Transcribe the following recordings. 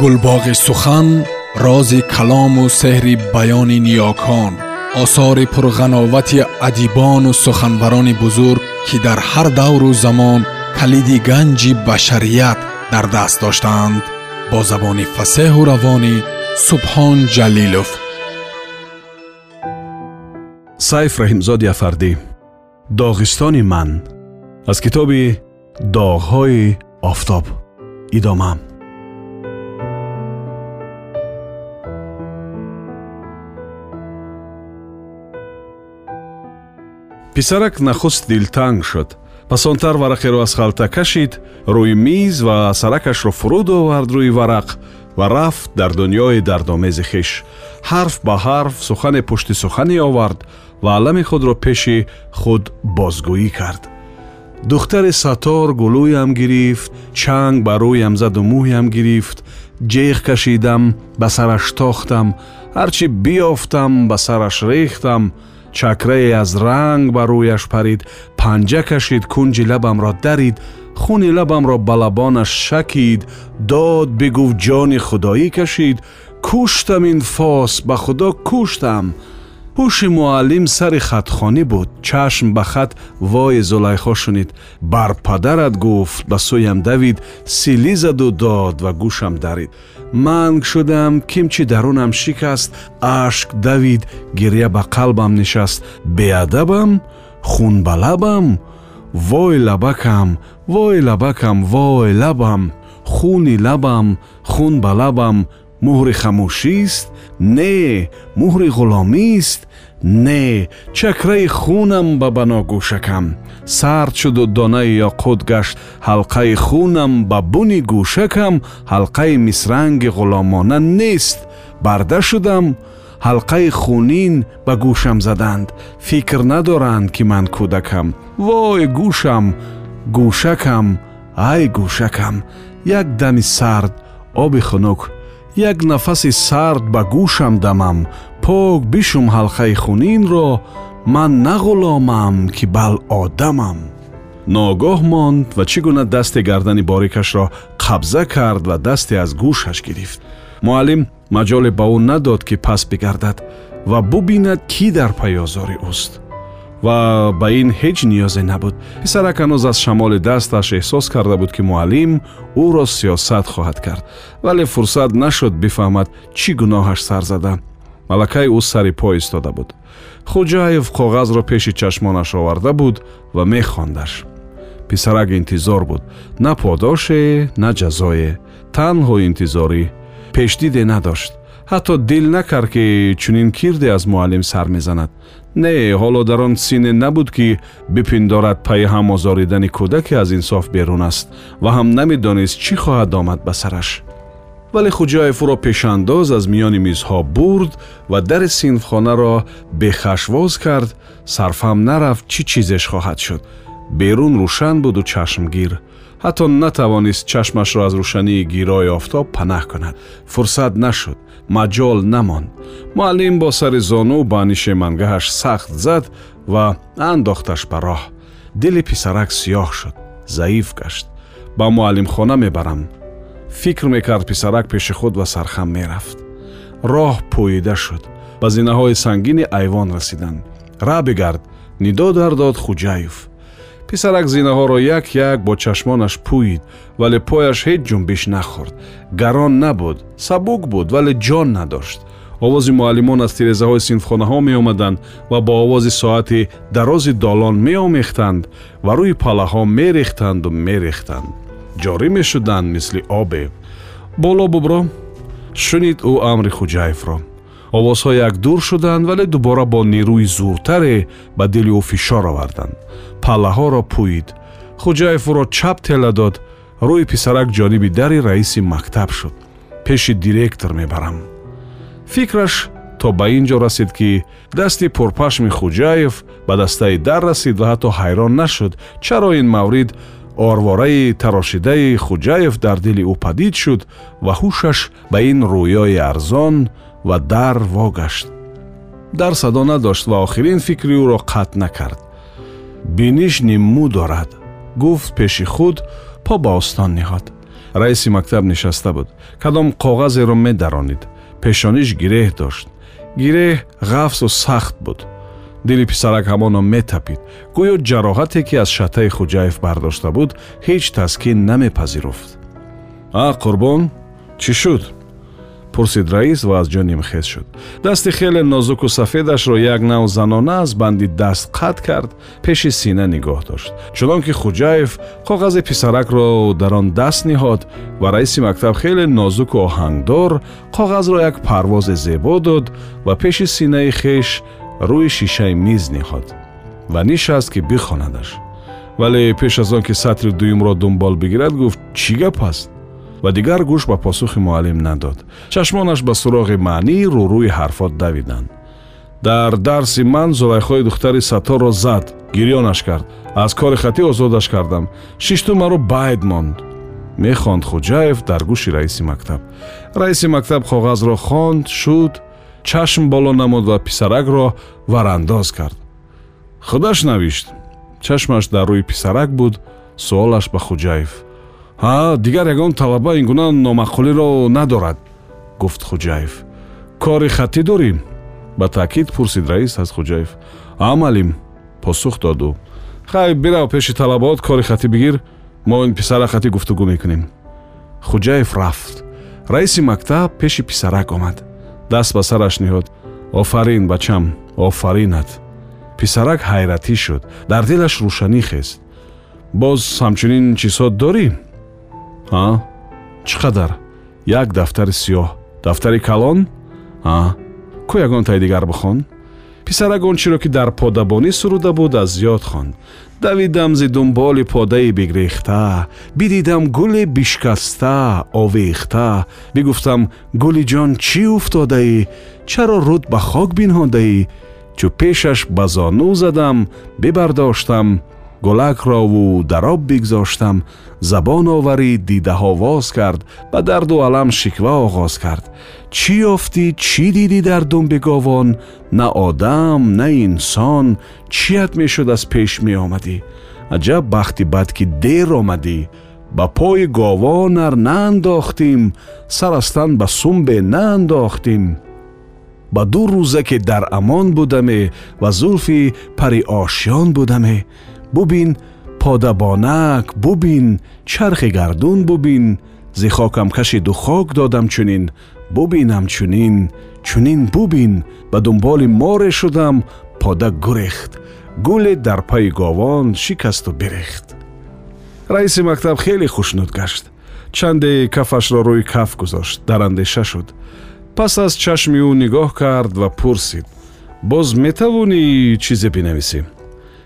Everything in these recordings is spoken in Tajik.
гулбоғи сухан рози калому сеҳри баёни ниёкон осори пурғановати адибону суханбарони бузург ки дар ҳар давру замон калиди ганҷи башарият дар даст доштаанд бо забони фасеҳу равонӣ субҳон ҷалилов сайф раҳимзоди афардӣ доғистони ман аз китоби доғҳои офтоб идома писарак нахуст дилтанг шуд. Пасонтар варақеро аз халта кашид рӯи миз ва саракашро фуруд овард рӯи варақ ва рафт дар дуньёи дардомези хиш. Ҳарф ба ҳарф сухане пушти сухане овард ва алами худро пеши худ бозгӯӣ кард. Духтари сатор гулӯям гирифт чанг ба рӯям заду мӯям гирифт ҷеғ кашидам ба сараш тохтам ҳарчи биёфтам ба сараш рехтам чакрае аз ранг ба рӯяш парид панҷа кашид кунҷи лабамро дарид хуни лабамро ба лабонаш шакид дод бигуфт ҷони худоӣ кашид куштам ин фос ба худо куштам ҳуши муаллим сари хатхонӣ буд. Чашм ба хат вои зулайхо шунид. Бар падарат гуфт ба сӯям давид силӣ заду дод ва гӯшам дарид. Манг шудам кимчи дарунам шикаст? Ашк давид гирья ба қалбам нишаст беадабам хун ба лабам вой лабакам вой лабакам вой лабам хуни лабам хун ба лабам муҳри хамӯшист не муҳри ғуломист не чакраи хунам ба бано гӯшакам сард шуду донаи ёқут гашт ҳалқаи хунам ба буни гӯшакам ҳалқаи мисранги ғуломона нест. Барда шудам ҳалқаи хунин ба гӯшам заданд. Фикр надоранд ки ман кӯдакам. Вой гӯшам гӯшакам ай гӯшакам. Як дами сард оби хунук як нафаси сард ба гӯшам дамам пок бишум ҳалқаи хунинро ман на ғуломам ки бал одамам. Ногоҳ монд ва чӣ гуна дасте гардани борикашро қабза кард ва дасте аз гӯшаш гирифт. Муаллим маҷоле ба ӯ надод ки пас бигардад ва бубинад кӣ дар паёзори ӯст ва ба ин ҳеҷ ниёзе набуд. Писарак ҳанӯз аз шамоли дасташ эҳсос карда буд ки муаллим ӯро сиёсат хоҳад кард. Вале фурсат нашуд бифаҳмад чӣ гуноҳаш сар зада? Малакаи ӯ сари по истода буд. Хуҷаев коғазро пеши чашмонаш оварда буд ва мехондаш писарак интизор буд. На подоше на ҷазое. Танҳо интизорӣ пешдиде надошт. Ҳатто дил накард ки чунин кирде аз муаллим сар мезанад не ҳоло дар он сине набуд ки бипиндорад пайи ҳам озоридани кӯдаке аз инсоф берун аст ва ҳам намедонист чӣ хоҳад омад ба сараш вале хуҷоев ӯро пешандоз аз миёни мизҳо бурд ва дари синфхонаро бехашвоз кард сарфам нарафт чӣ чизеш хоҳад шуд берун рӯшан буду чашмгир ҳатто натавонист чашмашро аз рӯшании гирои офтоб панаҳ кунад фурсат нашуд маҷол намонд. Муаллим бо сари зону ба нишемангаҳаш сахт зад ва андохташ ба роҳ. Дили писарак сиёҳ шуд заиф гашт. Ба муаллимхона мебарам. Фикр мекард писарак пеши худ ва сархам мерафт. Роҳ пӯида шуд. Ба зинаҳои сангини айвон расиданд ра бигард нидо дар дод хуҷаев писарак зинаҳоро як як бо чашмонаш пӯид вале пояш ҳеҷ ҷунбиш нахӯрд. Гарон набуд сабук буд вале ҷон надошт. Овози муаллимон аз тирезаҳои синфхонаҳо меомаданд ва бо овози соати дарози долон меомехтанд ва рӯи паллаҳо мерехтанду мерехтанд. Ҷорӣ мешуданд мисли обе. Боло бубро шунид ӯ амри хуҷаевро. Овозҳо якдур шуданд вале дубора бо нерӯи зуртаре ба дили ӯ фишор оварданд паллаҳоро пӯид хуҷаев ӯро чап тела дод. Рӯи писарак ҷониби дари раиси мактаб шуд. Пеши директор мебарам. Фикраш то ба ин ҷо расид ки дасти пурпашми хуҷаев ба дастаи дар расид ва ҳатто ҳайрон нашуд. Чаро ин маврид орвораи тарошидаи хуҷаев дар дили ӯ падид шуд ва ҳушаш ба ин рӯёи арзон ва дар вогашт. Дар садо надошт ва охирин фикри ӯро қатъ накард биниш ниммӯ дорад гуфт пеши худ по ба остон ниҳод раиси мактаб нишаста буд кадом коғазеро медаронид пешониш гиреҳ дошт гиреҳ ғафсу сахт буд дили писарак ҳамоно метапид гӯё ҷароҳате ки аз шатаи хуҷаев бардошта буд ҳеҷ таскин намепазируфт а қурбон чӣ шуд пурсид раис ва аз ҷо нимхез шуд дасти хеле нозуку сафедашро як нав занона аз банди даст қатъ кард пеши сина нигоҳ дошт чунон ки хуҷаев коғази писаракро дар он даст ниҳод ва раиси мактаб хеле нозуку оҳангдор коғазро як парвозе зебо дод ва пеши синаи хеш рӯи шишаи миз ниҳод ва нишаст ки бихонадаш вале пеш аз он ки сатри дуюмро дунбол бигирад гуфт чӣ гап аст ва дигар гӯш ба посухи муаллим надод. Чашмонаш ба суроғи маънӣ рӯрӯи ҳарфот давиданд. Дар дарси ман зулайхои духтари сатторро зад гирёнаш кард. Аз кори хатӣ озодаш кардам. Шишту маро байд монд. Мехонд хуҷаев дар гӯши раиси мактаб. Раиси мактаб коғазро хонд шуд чашм боло намуд ва писаракро варандоз кард. Худаш навишт. Чашмаш дар рӯи писарак буд суолаш ба хуҷаев ҳа дигар ягон талаба ин гуна номаъқулиро надорад гуфт хуҷаев. Кори хатӣ дорем ба таъкид пурсид раис аз хуҷаев. Амалим посух дод ӯ хай бирав пеши талабот кори хатӣ бигир. Мо ин писара хатӣ гуфтугӯ мекунем хуҷаев рафт. Раиси мактаб пеши писарак омад. Даст ба сараш ниҳод. Офарин бачам офаринат писарак ҳайратӣ шуд. Дар дилаш рӯшанӣ хест. Боз ҳамчунин чизҳо дорӣ а? Чӣ қадар? Як дафтари сиёҳ дафтари калон? А? Ку ягон таи дигар бихон писарак он чиро ки дар подабонӣ суруда буд аз ёд хонд давидам зи дунболи подаи бигрехта. Бидидам гули бишкаста овехта. Бигуфтам гулиҷон чӣ уфтодаӣ? Чаро руд ба хок бинҳодаӣ? Чӯ пешаш ба зону задам бибардоштам гулакро ву дар об бигзоштам забон оварид дидаҳо воз кард ба дарду алам шиква оғоз кард. Чӣ ёфтӣ чӣ дидӣ дар думби говон на одам на инсон. Чият мешуд аз пеш меомадӣ? Аҷаб бахти бад ки дер омадӣ. Ба пои говон ар наандохтем сарастан ба сумбе наандохтем ба ду рӯзаке дар амон будаме ва зулфи пари ошён будаме бубин подабонак бубин чархи гардун бубин зи хокам кашиду хок додам чунин бубинам чунин чунин бубин ба дунболи море шудам пода гурехт гуле дар пайи говон шикасту бирехт раиси мактаб хеле хушнуд гашт. Чанде кафашро рӯи каф гузошт дар андеша шуд. Пас аз чашми ӯ нигоҳ кард ва пурсид. Боз метавонӣ чизе бинависӣ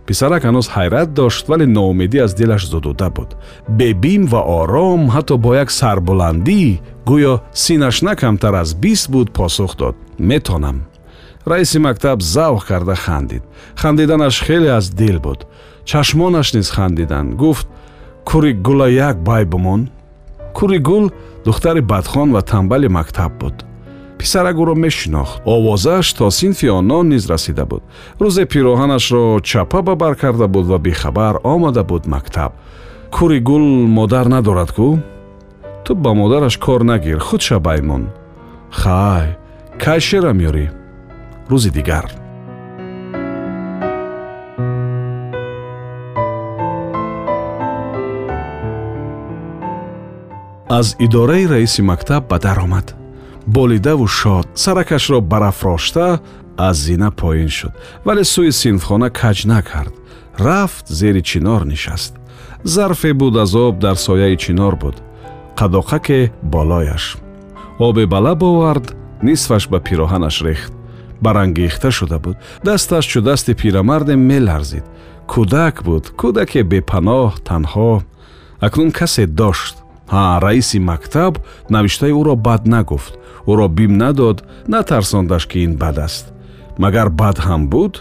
писарак ҳанӯз ҳайрат дошт вале ноумедӣ аз дилаш зудуда буд. Бебим ва ором ҳатто бо як сарбуландӣ гӯё синаш на камтар аз бист буд посух дод. Метонам. Раиси мактаб завқ карда хандид. Хандиданаш хеле аз дил буд. Чашмонаш низ хандиданд гуфт кури гула як бай бумон кури гул духтари бадхон ва танбали мактаб буд писарак ӯро мешинохт. Овозааш то синфи онон низ расида буд. Рӯзе пироҳанашро чапа ба бар карда буд ва бехабар омада буд мактаб. Кури гул модар надорад кӯ ту ба модараш кор нагир худша баймон хай кай шерам ёрӣ рӯзи дигар. Аз идораи раиси мактаб ба дар омад болидаву шод. Саракашро барафрошта аз зина поин шуд. Вале сӯи синфхона каҷ накард. Рафт зери чинор нишаст. Зарфе буд аз об дар сояи чинор буд. Қадоқаке болояш. Обе ба лаб овард нисфаш ба пироҳанаш рехт. Барангехта шуда буд. Дасташ чу дасти пирамарде меларзид. Кӯдак буд кӯдаке бепаноҳ танҳо. Акнун касе дошт ҳа раиси мактаб навиштаи ӯро бад нагуфт. ӯро бим надод натарсондаш ки ин бад аст. Магар бад ҳам буд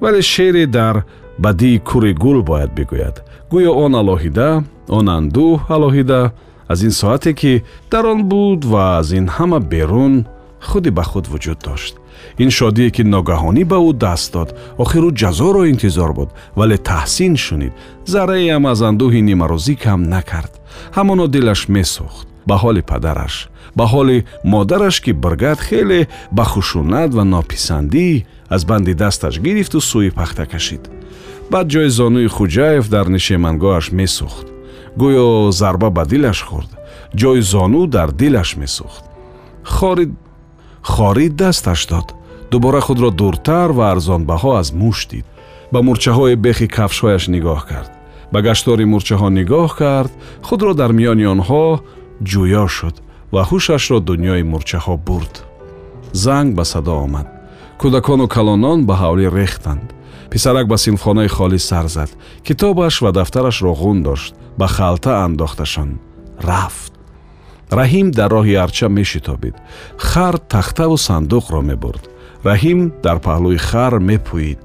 вале шеъре дар бадии кури гул бояд бигӯяд. Гӯё он алоҳида он андӯҳ алоҳида аз ин соате ки дар он буд ва аз ин ҳама берун худи ба худ вуҷуд дошт. Ин шодие ки ногаҳонӣ ба ӯ даст дод охир ӯ ҷазоро интизор буд вале таҳсин шунид. Зарраеам аз андӯҳи нимарӯзӣ кам накард ҳамоно дилаш месӯхт ба ҳоли падараш ба ҳоли модараш ки биргад хеле ба хушунат ва нописандӣ аз банди дасташ гирифту сӯи пахта кашид. Баъд ҷои зонуи хуҷаев дар нишемангоҳаш месӯхт гӯё зарба ба дилаш хӯрд ҷои зону дар дилаш месӯхт хорид хорид дасташ дод. Дубора худро дуртар ва арзонбаҳо аз муш дид. Ба мурчаҳои бехи кафшҳояш нигоҳ кард ба гаштори мурчаҳо нигоҳ кард худро дар миёни онҳо ҷӯё шуд ва ҳушашро дуньёи мурчаҳо бурд. Занг ба садо омад. Кӯдакону калонон ба ҳавлӣ рехтанд. Писарак ба синфхонаи холӣ сар зад. Китобаш ва дафтарашро ғун дошт. Ба халта андохташон. Рафт. Раҳим дар роҳи арча мешитобид. Хар тахтаву сандуқро мебурд. Раҳим дар паҳлӯи хар мепӯид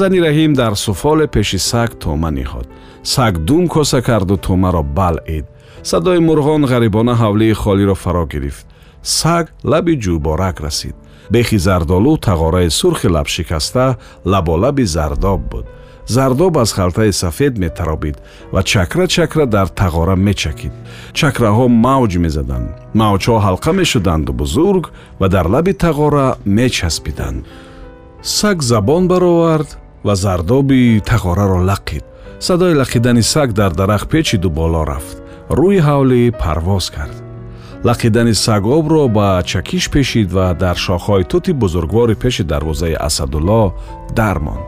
зани раҳим дар суфоле пеши саг тома ниҳод саг дум коса карду томаро балъид садои мурғон ғарибона ҳавлии холиро фаро гирифт. Саг лаби ҷӯборак расид. Бехи зардолу тағораи сурхи лабшикаста лаболаби зардоб буд. Зардоб аз халтаи сафед метаробид ва чакра чакра дар тағора мечакид. Чакраҳо мавҷ мезаданд. Мавҷҳо ҳалқа мешуданду бузург ва дар лаби тағора мечаспиданд. Саг забон баровард ва зардоби тағораро лақид. Садои лақидани саг дар дарахт печиду боло рафт. Рӯи ҳавлӣ парвоз кард. Лақидани саг обро ба чакиш пешид ва дар шохҳои тути бузургвори пеши дарвозаи асадулло дармонд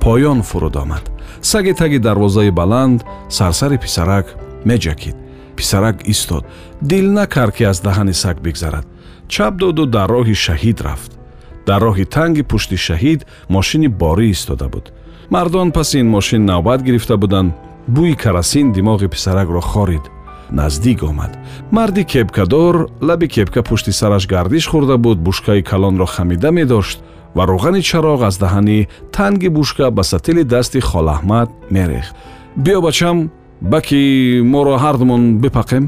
поён фуруд омад. Саги таги дарвозаи баланд сарсари писарак меҷакид. Писарак истод. Дил накард ки аз таҳани саг бигзарад. Чап доду дар роҳи шаҳид рафт дар роҳи танги пушти шаҳид мошини борӣ истода буд мардон паси ин мошин навбат гирифта буданд бӯи карасин димоғи писаракро хорид наздик омад марди кепкадор лаби кепка пушти сараш гардиш хӯрда буд бушкаи калонро хамида медошт ва рӯғани чароғ аз таҳани танги бушка ба сатили дасти холаҳмад мерехт биё бачам баки моро ҳардумон бипақем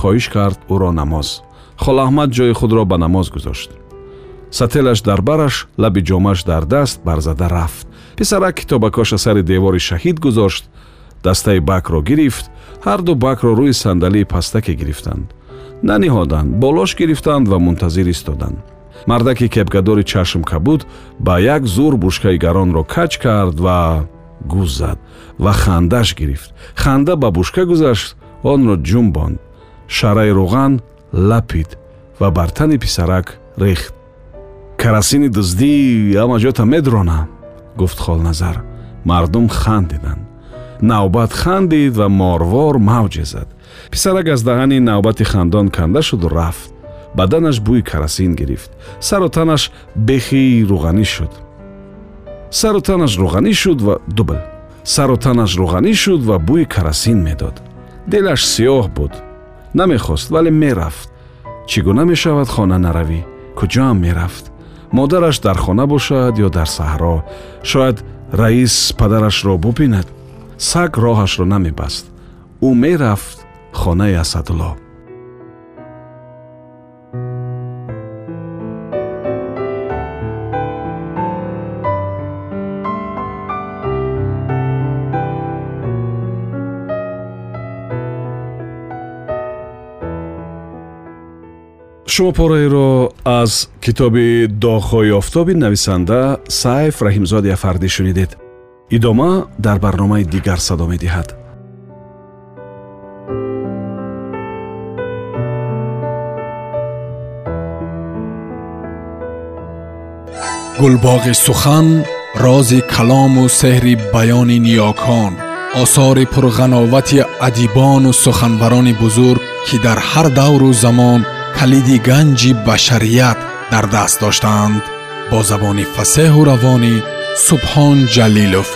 хоҳиш кард ӯро намоз холаҳмад ҷои худро ба намоз гузошт сателаш дар бараш лаби ҷомааш дар даст барзада рафт. Писарак китобакоша сари девори шаҳид гузошт дастаи бакро гирифт ҳарду бакро рӯи сандалии пастаке гирифтанд. Наниҳоданд болош гирифтанд ва мунтазир истоданд мардаки кепкадори чашм кабуд ба як зур бушкаи гаронро кач кард ва гӯз зад ва хандаш гирифт. Ханда ба бушка гузашт онро ҷумбонд шараи рӯған лапид ва бар тани писарак рехт карасини дуздӣ ҳамаҷота медурона гуфт холназар мардум хандиданд. Навбат хандид ва морвор мавҷе зад писарак аздаҳани навбати хандон канда шуду рафт. Баданаш бӯи карасин гирифт. Сару танаш бехи рӯғанӣ шуд. Сару танаш рӯғанӣ шуд ва дубл. Сару танаш рӯғанӣ шуд ва бӯи карасин медод. Дилаш сиёҳ буд. Намехост вале мерафт. Чӣ гуна мешавад хона наравӣ? Куҷоам мерафт модараш дар хона бошад ё дар саҳро. Шояд раис падарашро бубинад. Саг роҳашро намебаст. Ӯ мерафт хонаи асадулло шумо пораеро аз китоби доғҳои офтоби нависанда сайф раҳимзоди афардӣ шунидед идома дар барномаи дигар садо медиҳад гулбоғи сухан рози калому сеҳри баёни ниёкон осори пурғановати адибону суханбарони бузург ки дар ҳар давру замон калиди ганҷи башарият дар даст доштаанд. Бо забони фасеҳу равонӣ субҳон ҷалилов